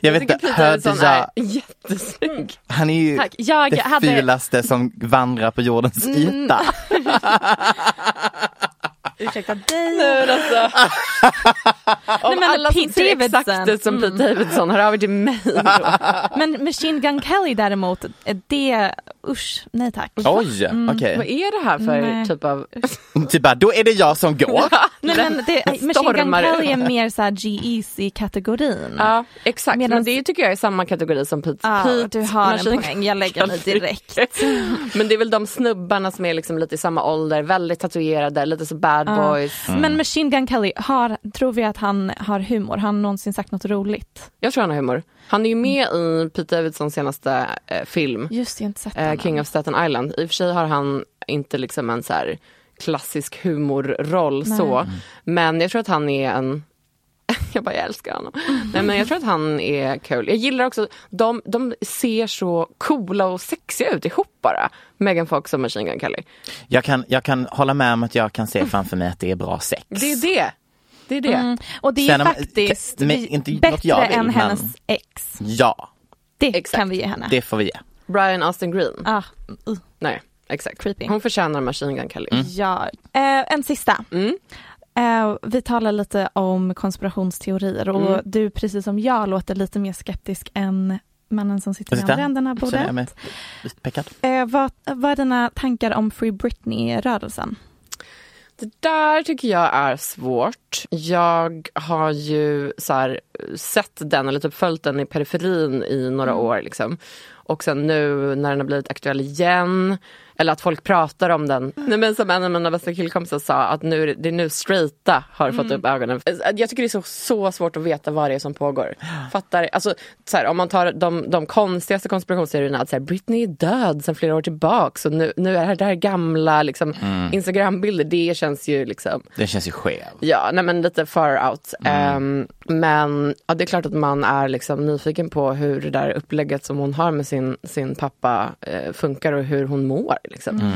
Jag vet inte, hörde jag, är jättesnygg. han är ju Tack. Jag det hade- fulaste som vandrar på jordens Mm. yta. Ursäkta dig. Nej, men alltså. Om men alla som Pete ser Davidson. exakt ut som Pete. Davidson, hör av er till mig då. Men Machine Gun Kelly däremot, det, usch, nej tack. Oj, Mm. okej. Vad är det här för Nej. typ av... Typ bara, då är det jag som går. Nej men det, Machine Gun Stormar. Kelly är mer såhär G-Eazy kategorin. Ja, exakt. Medans- Men det tycker jag är samma kategori som Pete. Ja, Pete du har en Machine poäng, jag lägger mig Kelly. direkt. Men det är väl de snubbarna som är liksom lite i samma ålder, väldigt tatuerade, lite så bad Boys. Men Machine Gun Kelly, har, tror vi att han har humor? Har han någonsin sagt något roligt? Jag tror han har humor. Han är ju med i Pete Davidsons senaste eh, film, Just det, jag inte sett eh, King än. of Staten Island. I och för sig har han inte liksom en så här klassisk humorroll Nej. så. Men jag tror att han är en jag bara, jag älskar honom. Nej men jag tror att han är kul. Jag gillar också, de, de ser så coola och sexiga ut ihop bara. Megan Fox och Machine Gun Kelly. Jag kan, jag kan hålla med om att jag kan se framför mig att det är bra sex. Det är det. Det är det. Mm. Och det är Sen om- faktiskt men inte bättre jag vill, än men- hennes ex. Ja, Det kan vi ge henne. det får vi ge. Brian Austin Green. Ah, uh, Nej, exakt. Creepy. Hon förtjänar Machine Gun Kelly. Mm. ja. Eh, en sista. Mm. Eh, vi talar lite om konspirationsteorier och Mm. du precis som jag låter lite mer skeptisk än mannen som sitter i andra änden av bordet. Eh, vad, vad är dina tankar om Free Britney-rörelsen? Det där tycker jag är svårt. Jag har ju så här, sett den eller typ följt den i periferin i några Mm. år. Liksom. Och sen nu när den har blivit aktuell igen, eller att folk pratar om den. Nej, men som en av mina bästa killkompisar sa, att nu, det det är nu straighta har fått Mm. upp ögonen. Jag tycker det är så, så svårt att veta vad det är som pågår. Fattar? Alltså, så här, om man tar de, de konstigaste konspirationsteorierna, att så här, Britney är död sedan flera år tillbaks och nu, nu är det här, det här gamla liksom, Mm. Instagrambilder, det känns ju liksom Den känns ju skev. Ja, nej men lite far out. Mm. Ehm, men ja, det är klart att man är liksom nyfiken på hur det där upplägget som hon har med sin, sin pappa eh, funkar och hur hon mår. Liksom. Mm.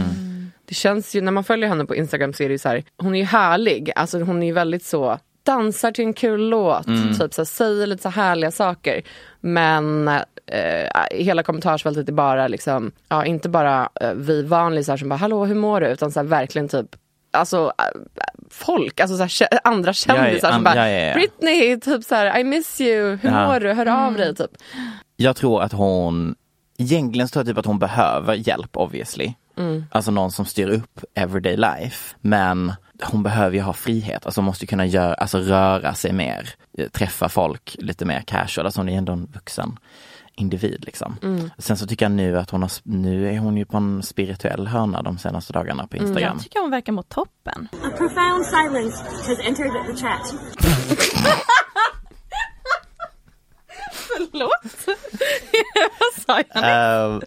Det känns ju, när man följer henne på Instagram så är det ju så här, hon är ju härlig. Alltså hon är ju väldigt så, dansar till en kul låt, Mm. typ så här, säger lite så härliga saker. Men eh, hela kommentarsfältet är bara liksom, ja inte bara eh, vi vanliga som bara hallå hur mår du? Utan så här, verkligen typ Alltså äh, folk, alltså så här, andra kändisar som bara ja, ja, ja. Britney, typ så här, I miss you, hur mår du, hör av dig typ. Jag tror att hon, egentligen så tror jag typ att hon behöver hjälp obviously. Mm. Alltså någon som styr upp everyday life. Men hon behöver ju ha frihet, alltså hon måste kunna göra, alltså röra sig mer, träffa folk lite mer casual, alltså hon är ändå en vuxen individ liksom. Mm. Sen så tycker jag nu att hon har, nu är hon ju på en spirituell hörna de senaste dagarna på Instagram. Jag tycker hon verkar må toppen. A profound silence has entered the chat. Förlåt? Vad sa jag?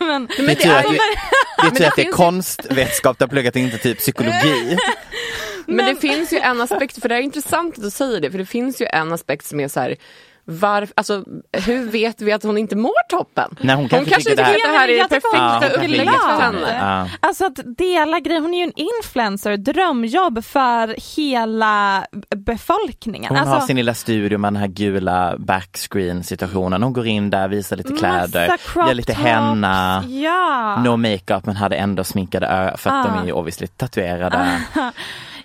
Men, det är tur att, du- det är Men tur att det är konstvetenskap du har pluggat, inte typ psykologi. Men, det finns ju en aspekt, för det är intressant att du säger det, för det finns ju en aspekt som är så här varf, alltså, hur vet vi att hon inte mår toppen? Nej, hon kanske kanske tycker tycker här- att det här är det hon Ja, perfekta hon kanske upplägget för henne. Ja. Alltså att dela grejer, hon är ju en influencer, drömjobb för hela befolkningen. Hon alltså, har sin lilla studio med den här gula backscreen situationen. Hon går in där, visar lite kläder, gör lite henna. Ja. No makeup men hade ändå sminkade ögon för att Ah. de är ju obviously tatuerade.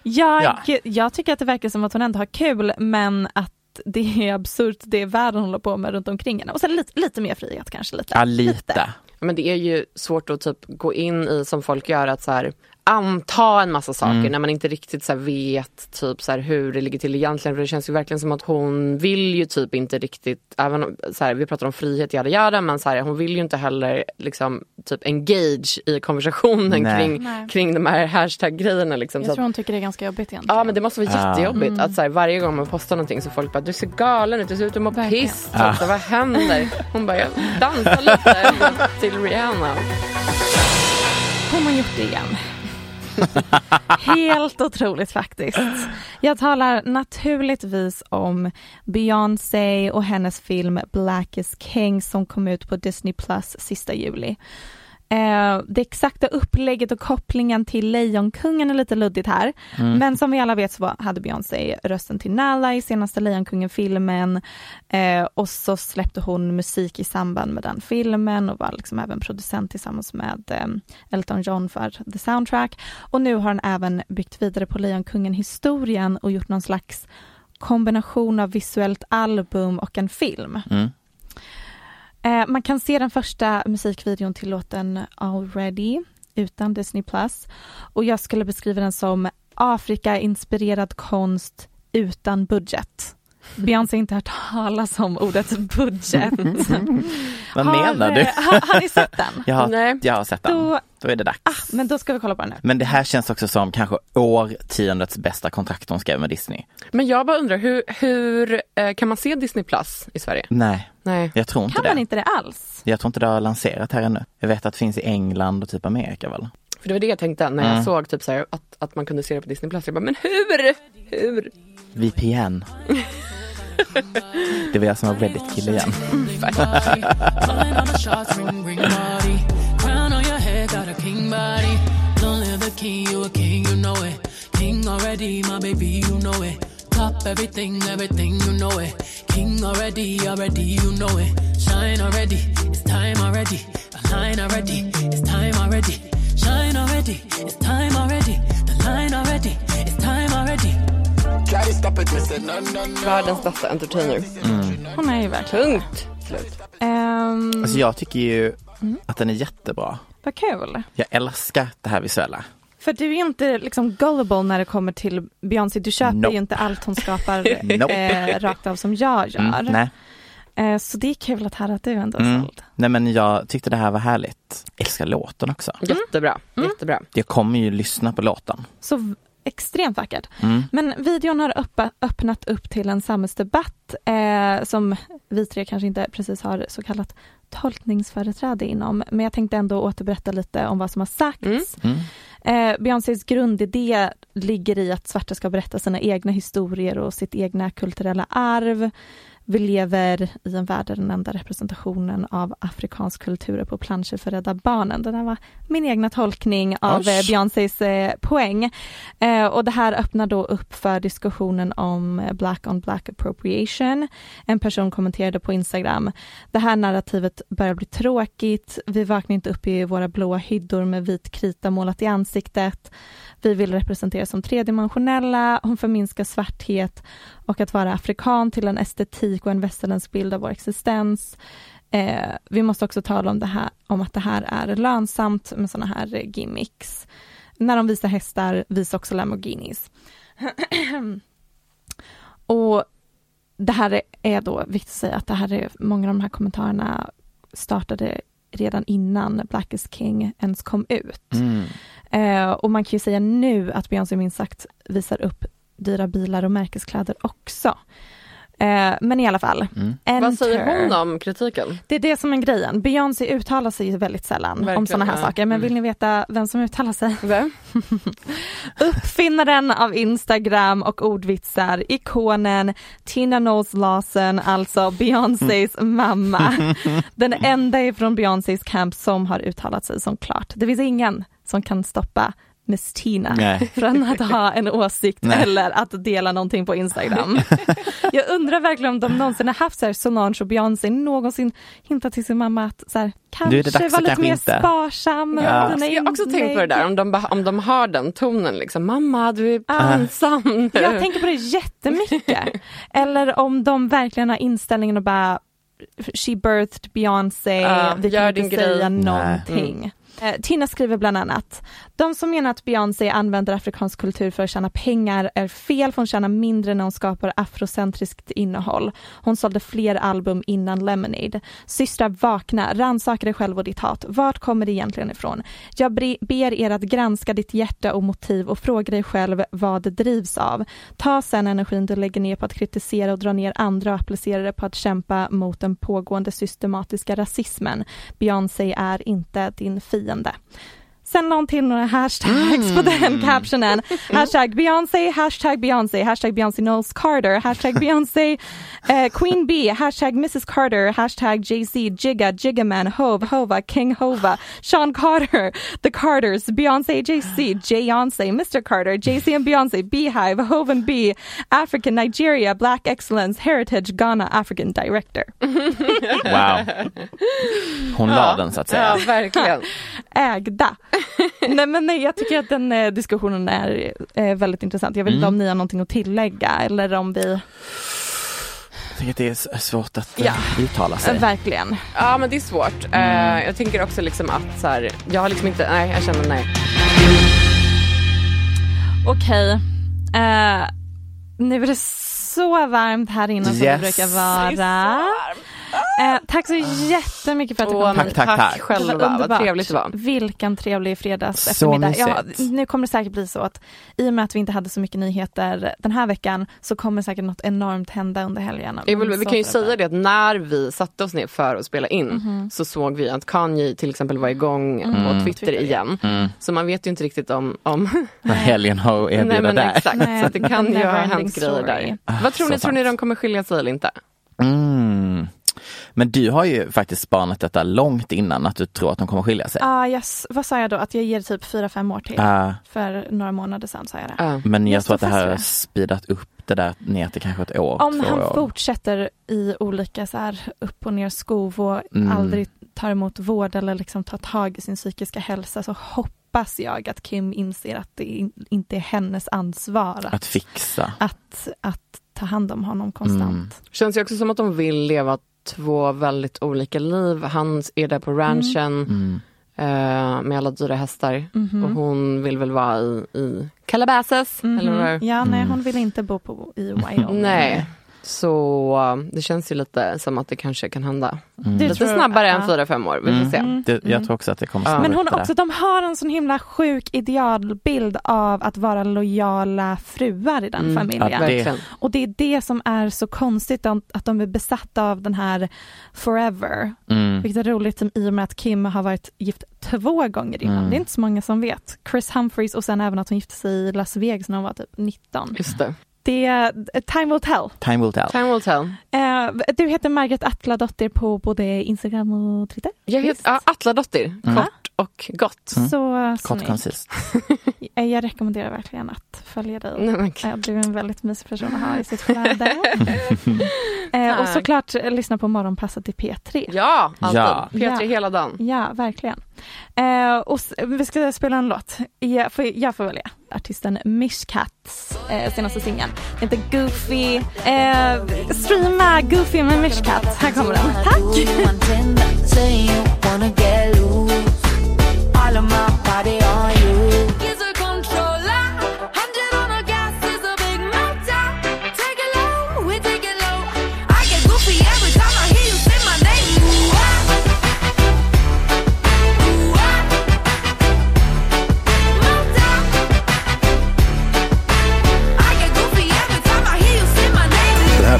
Jag, Ja. jag tycker att det verkar som att hon ändå har kul men att det är absurt det världen håller på med runt omkring henne. Och sen lite, lite mer frihet kanske. Lite. Ja, lite. Men det är ju svårt att typ gå in i som folk gör att så här, anta en massa saker Mm. när man inte riktigt så här, vet typ så här, hur det ligger till egentligen. För det känns ju verkligen som att hon vill ju typ inte riktigt, även om så här, vi pratar om frihet yada yada men så här, hon vill ju inte heller liksom typ engage i konversationen Nej. kring, Nej. kring de här hashtag-grejerna. Liksom, så Jag att- tror hon tycker det är ganska jobbigt egentligen. Ja men det måste vara Ja. jättejobbigt Mm. att så här, varje gång man postar någonting så folk bara du ser galen ut, du ser ut att må piss. Ja. Typ, så vad händer? Hon bara jag dansar lite till Rihanna. Hon har gjort det igen. Helt otroligt faktiskt. Jag talar naturligtvis om Beyoncé och hennes film Black is King som kom ut på Disney Plus sista juli. Eh, det exakta upplägget och kopplingen till Lejonkungen är lite luddigt här. Mm. Men som vi alla vet så var- hade Beyoncé rösten till Nala i senaste Lejonkungen-filmen. Eh, och så släppte hon musik i samband med den filmen och var liksom även producent tillsammans med eh, Elton John för the soundtrack. Och nu har hon även byggt vidare på Lejonkungen-historien och gjort någon slags kombination av visuellt album och en film. Mm. Eh, man kan se den första musikvideon till låten Already utan Disney Plus. Och jag skulle beskriva den som Afrika-inspirerad konst utan budget. Beyoncé har inte hört talas om ordet budget. Vad Har, menar du? eh, Har, har ni sett den? Jag har, Nej. jag har sett den. Då- Då är det dags. Men då ska vi kolla på den nu. Men det här känns också som kanske årtiondets bästa kontrakt hon skrev med Disney. Men jag bara undrar, hur, hur eh, kan man se Disney Plus i Sverige? Nej, Nej. jag tror inte Kan det. man inte det alls? Jag tror inte det har lanserat här ännu. Jag vet att det finns i England och typ Amerika väl? För det var det jag tänkte när jag Mm. såg typ så här, att, att man kunde se det på Disney Plus. Jag bara, men hur? Hur? VPN. det var jag som var Reddit-kille igen. Pulling on the shots, ring, ring body. Crown on your head, got a king body. Don't live the king, you a king, you know it. King already, my baby, you know it. Top everything, everything, you know it. King already, already, you know it. Shine already, it's time already. The line already, it's time already. Shine already, it's time already. The line already, it's time already. Världens bästa entertainer. Hon är ju verkligen Punkt. Slut. um, Alltså jag tycker ju Mm. att den är jättebra. Vad kul. Jag älskar det här visuella. För du är inte liksom gullible när det kommer till Beyoncé. Du köper Nope. ju inte allt hon skapar Nope. eh, rakt av som jag gör. Mm, nej. Eh, så det är kul att höra att du ändå är Mm. såld. nej men jag tyckte det här var härligt. Älskar låten också. Jättebra. Mm. Jättebra. Jag kommer ju lyssna på låten. Så extremt vackert. Mm. Men videon har uppa, öppnat upp till en samhällsdebatt eh, som vi tre kanske inte precis har så kallat tolkningsföreträde inom. Men jag tänkte ändå återberätta lite om vad som har sagts. Mm. Eh, Beyoncés grundidé ligger i att svarta ska berätta sina egna historier och sitt egna kulturella arv. Vi lever i en värld där den enda representationen av afrikansk kultur är på planscher för Rädda Barnen. Det där var min egna tolkning av eh, Beyoncés eh, poäng. Eh, och det här öppnar då upp för diskussionen om black on black appropriation. En person kommenterade på Instagram. Det här narrativet börjar bli tråkigt. Vi vaknar inte upp i våra blåa hyddor med vit krita målat i ansiktet. Vi vill representeras som tredimensionella. Hon förminskar svarthet och att vara afrikan till en estetik och en västerländsk bild av vår existens. Eh, vi måste också tala om det här, om att det här är lönsamt med sådana här gimmicks. När de visar hästar, visa också Lamborghinis. och det här är- är då viktigt att säga att det här är, många av de här kommentarerna startade redan innan Black is King ens kom ut. Mm. Eh, och man kan ju säga nu att Beyoncé minst sagt visar upp dyra bilar och märkeskläder också. Eh, men i alla fall. Vad Enter. säger hon om kritiken? Det är det som är grejen. Beyoncé uttalar sig väldigt sällan om Verkligen, sådana här ja. saker. Men vill ni veta vem som uttalar sig? Vem? Uppfinnaren av Instagram och ordvitsar, ikonen Tina Knowles Lawson, alltså Beyoncés mamma. Den enda ifrån Beyoncés camp som har uttalat sig som klart. Det finns ingen som kan stoppa Miss Tina Nej. från att ha en åsikt Nej. eller att dela någonting på Instagram. Jag undrar verkligen om de någonsin har haft så här Solange och Beyoncé någonsin hintat till sin mamma att så här, kanske dags var att lite kanske mer inte. sparsam. Ja. dina Jag har också tänkt på det där, om de, om de har den tonen liksom. Mamma, du är ensam nu. Jag tänker på det jättemycket. Eller om de verkligen har inställningen att bara She birthed Beyoncé, Ja, vi gör kan inte grej. säga Nej. någonting. Mm. Eh, Tina skriver bland annat, de som menar att Beyoncé använder afrikansk kultur för att tjäna pengar är fel, för hon tjänar mindre när hon skapar afrocentriskt innehåll. Hon sålde fler album innan Lemonade. Systrar vakna, rannsaka dig själv och ditt hat. Vart kommer det egentligen ifrån? Jag ber er att granska ditt hjärta och motiv och fråga dig själv vad det drivs av. Ta sen energin du lägger ner på att kritisera och dra ner andra och applicera det på att kämpa mot den pågående systematiska rasismen. Beyoncé är inte din fiende. Sen la hon till några hashtags på den captionen. Hashtag Beyoncé, hashtag Beyoncé, hashtag Beyoncé Knowles Carter, hashtag Beyoncé eh, Queen Bee, hashtag Mrs Carter, hashtag Jay-Z, Jigga, Jiggaman, Hove, Hova, King Hova, Sean Carter, The Carters, Beyoncé, Jay-Z, Jayonce, Mr Carter, Jay-Z and Beyoncé, Beehive, Hove and Bee, African, Nigeria, Black Excellence, Heritage, Ghana, African Director. Wow. Hon la den så att säga. Ja, verkligen. Ägda. nej men nej, jag tycker att den eh, diskussionen är eh, väldigt intressant. Jag vet inte Mm. om ni har någonting att tillägga eller om vi... Jag tycker att det är svårt att eh, Ja. uttala sig. Eh, verkligen. Ja men det är svårt. Eh, jag tänker också liksom att så här, jag har liksom inte, nej jag känner nej. Okej. Eh, nu är det så varmt här inne som det Yes. brukar vara. Eh, tack så jättemycket för att du kom tack, tack. tack själva, Det var vad underbart. trevligt det var. Vilken trevlig fredags Så eftermiddag. Ja, nu kommer det säkert bli så att i och med att vi inte hade så mycket nyheter den här veckan så kommer säkert något enormt hända under helgen. Jag vill, vi kan ju säga det att när vi satte oss ner för att spela in Mhm. så såg vi att Kanye till exempel var igång Mm. på Twitter Twitter. igen. Mm. Så man vet ju inte riktigt om, om Vad helgen har att Nej erbjuda men där. exakt, Nej, så det kan ju ha hänt grejer där. Ah, Vad tror ni, tror ni de kommer skilja sig eller inte? Mm. Men du har ju faktiskt spanat detta långt innan att du tror att de kommer skilja sig. Ah, yes. Vad sa jag då? Att jag ger typ fyra fem år till? Ah. För några månader sedan sa jag det. Men jag, Jag tror att det här har speedat upp det där ner till kanske ett år, Om två han år. fortsätter i olika så här upp och ner skov och Mm. aldrig tar emot vård eller liksom tar tag i sin psykiska hälsa så hoppas jag att Kim inser att det in, inte är hennes ansvar att, Att fixa. att, att ta hand om honom konstant. Känns ju också som att de vill leva två väldigt olika liv. Han är där på ranchen Mm. eh, med alla dyra hästar Mhm. och hon vill väl vara i, i Calabasas. Eller vad. Mhm. Ja, nej Mm. hon vill inte bo på, i Wyoming. Nej, så eh, det känns ju lite som att det kanske kan hända. Mm. Det Lite jag, snabbare ja. än fyra fem år. Vi får Mm. se. Mm. Det, jag tror också att det kommer snabba Men hon också, de har en sån himla sjuk idealbild av att vara lojala fruar i den Mm, familjen. ja, det-. Och det är det som är så konstigt, att de är besatta av den här forever. Mm. Vilket är roligt i och med att Kim har varit gift två gånger innan. Mm. Det är inte så många som vet. Chris Humphries och sen även att hon gifte sig i Las Vegas när hon var typ 19. Just det. Det är time will tell. Time will tell. Time will tell. Eh, du heter Margaret Atladottir på både Instagram och Twitter. Jag heter ja, Atladottir, Mm. kort och gott. Mm. Så Kort snyggt. koncist. Eh, Jag rekommenderar verkligen att följa dig. Nej, men, Eh, Du är en väldigt mysig person att ha i sitt flöde. Eh, och såklart eh, lyssna på Morgonpasset i P3. ja, alltid. Ja. P3 Ja. hela dagen. Ja, verkligen. Eh, och vi ska spela en låt. Jag får, jag får välja artisten Mishcats eh, senaste singel, Den heter Goofy. Eh, streama Goofy med Mishcats. Här kommer den. Tack!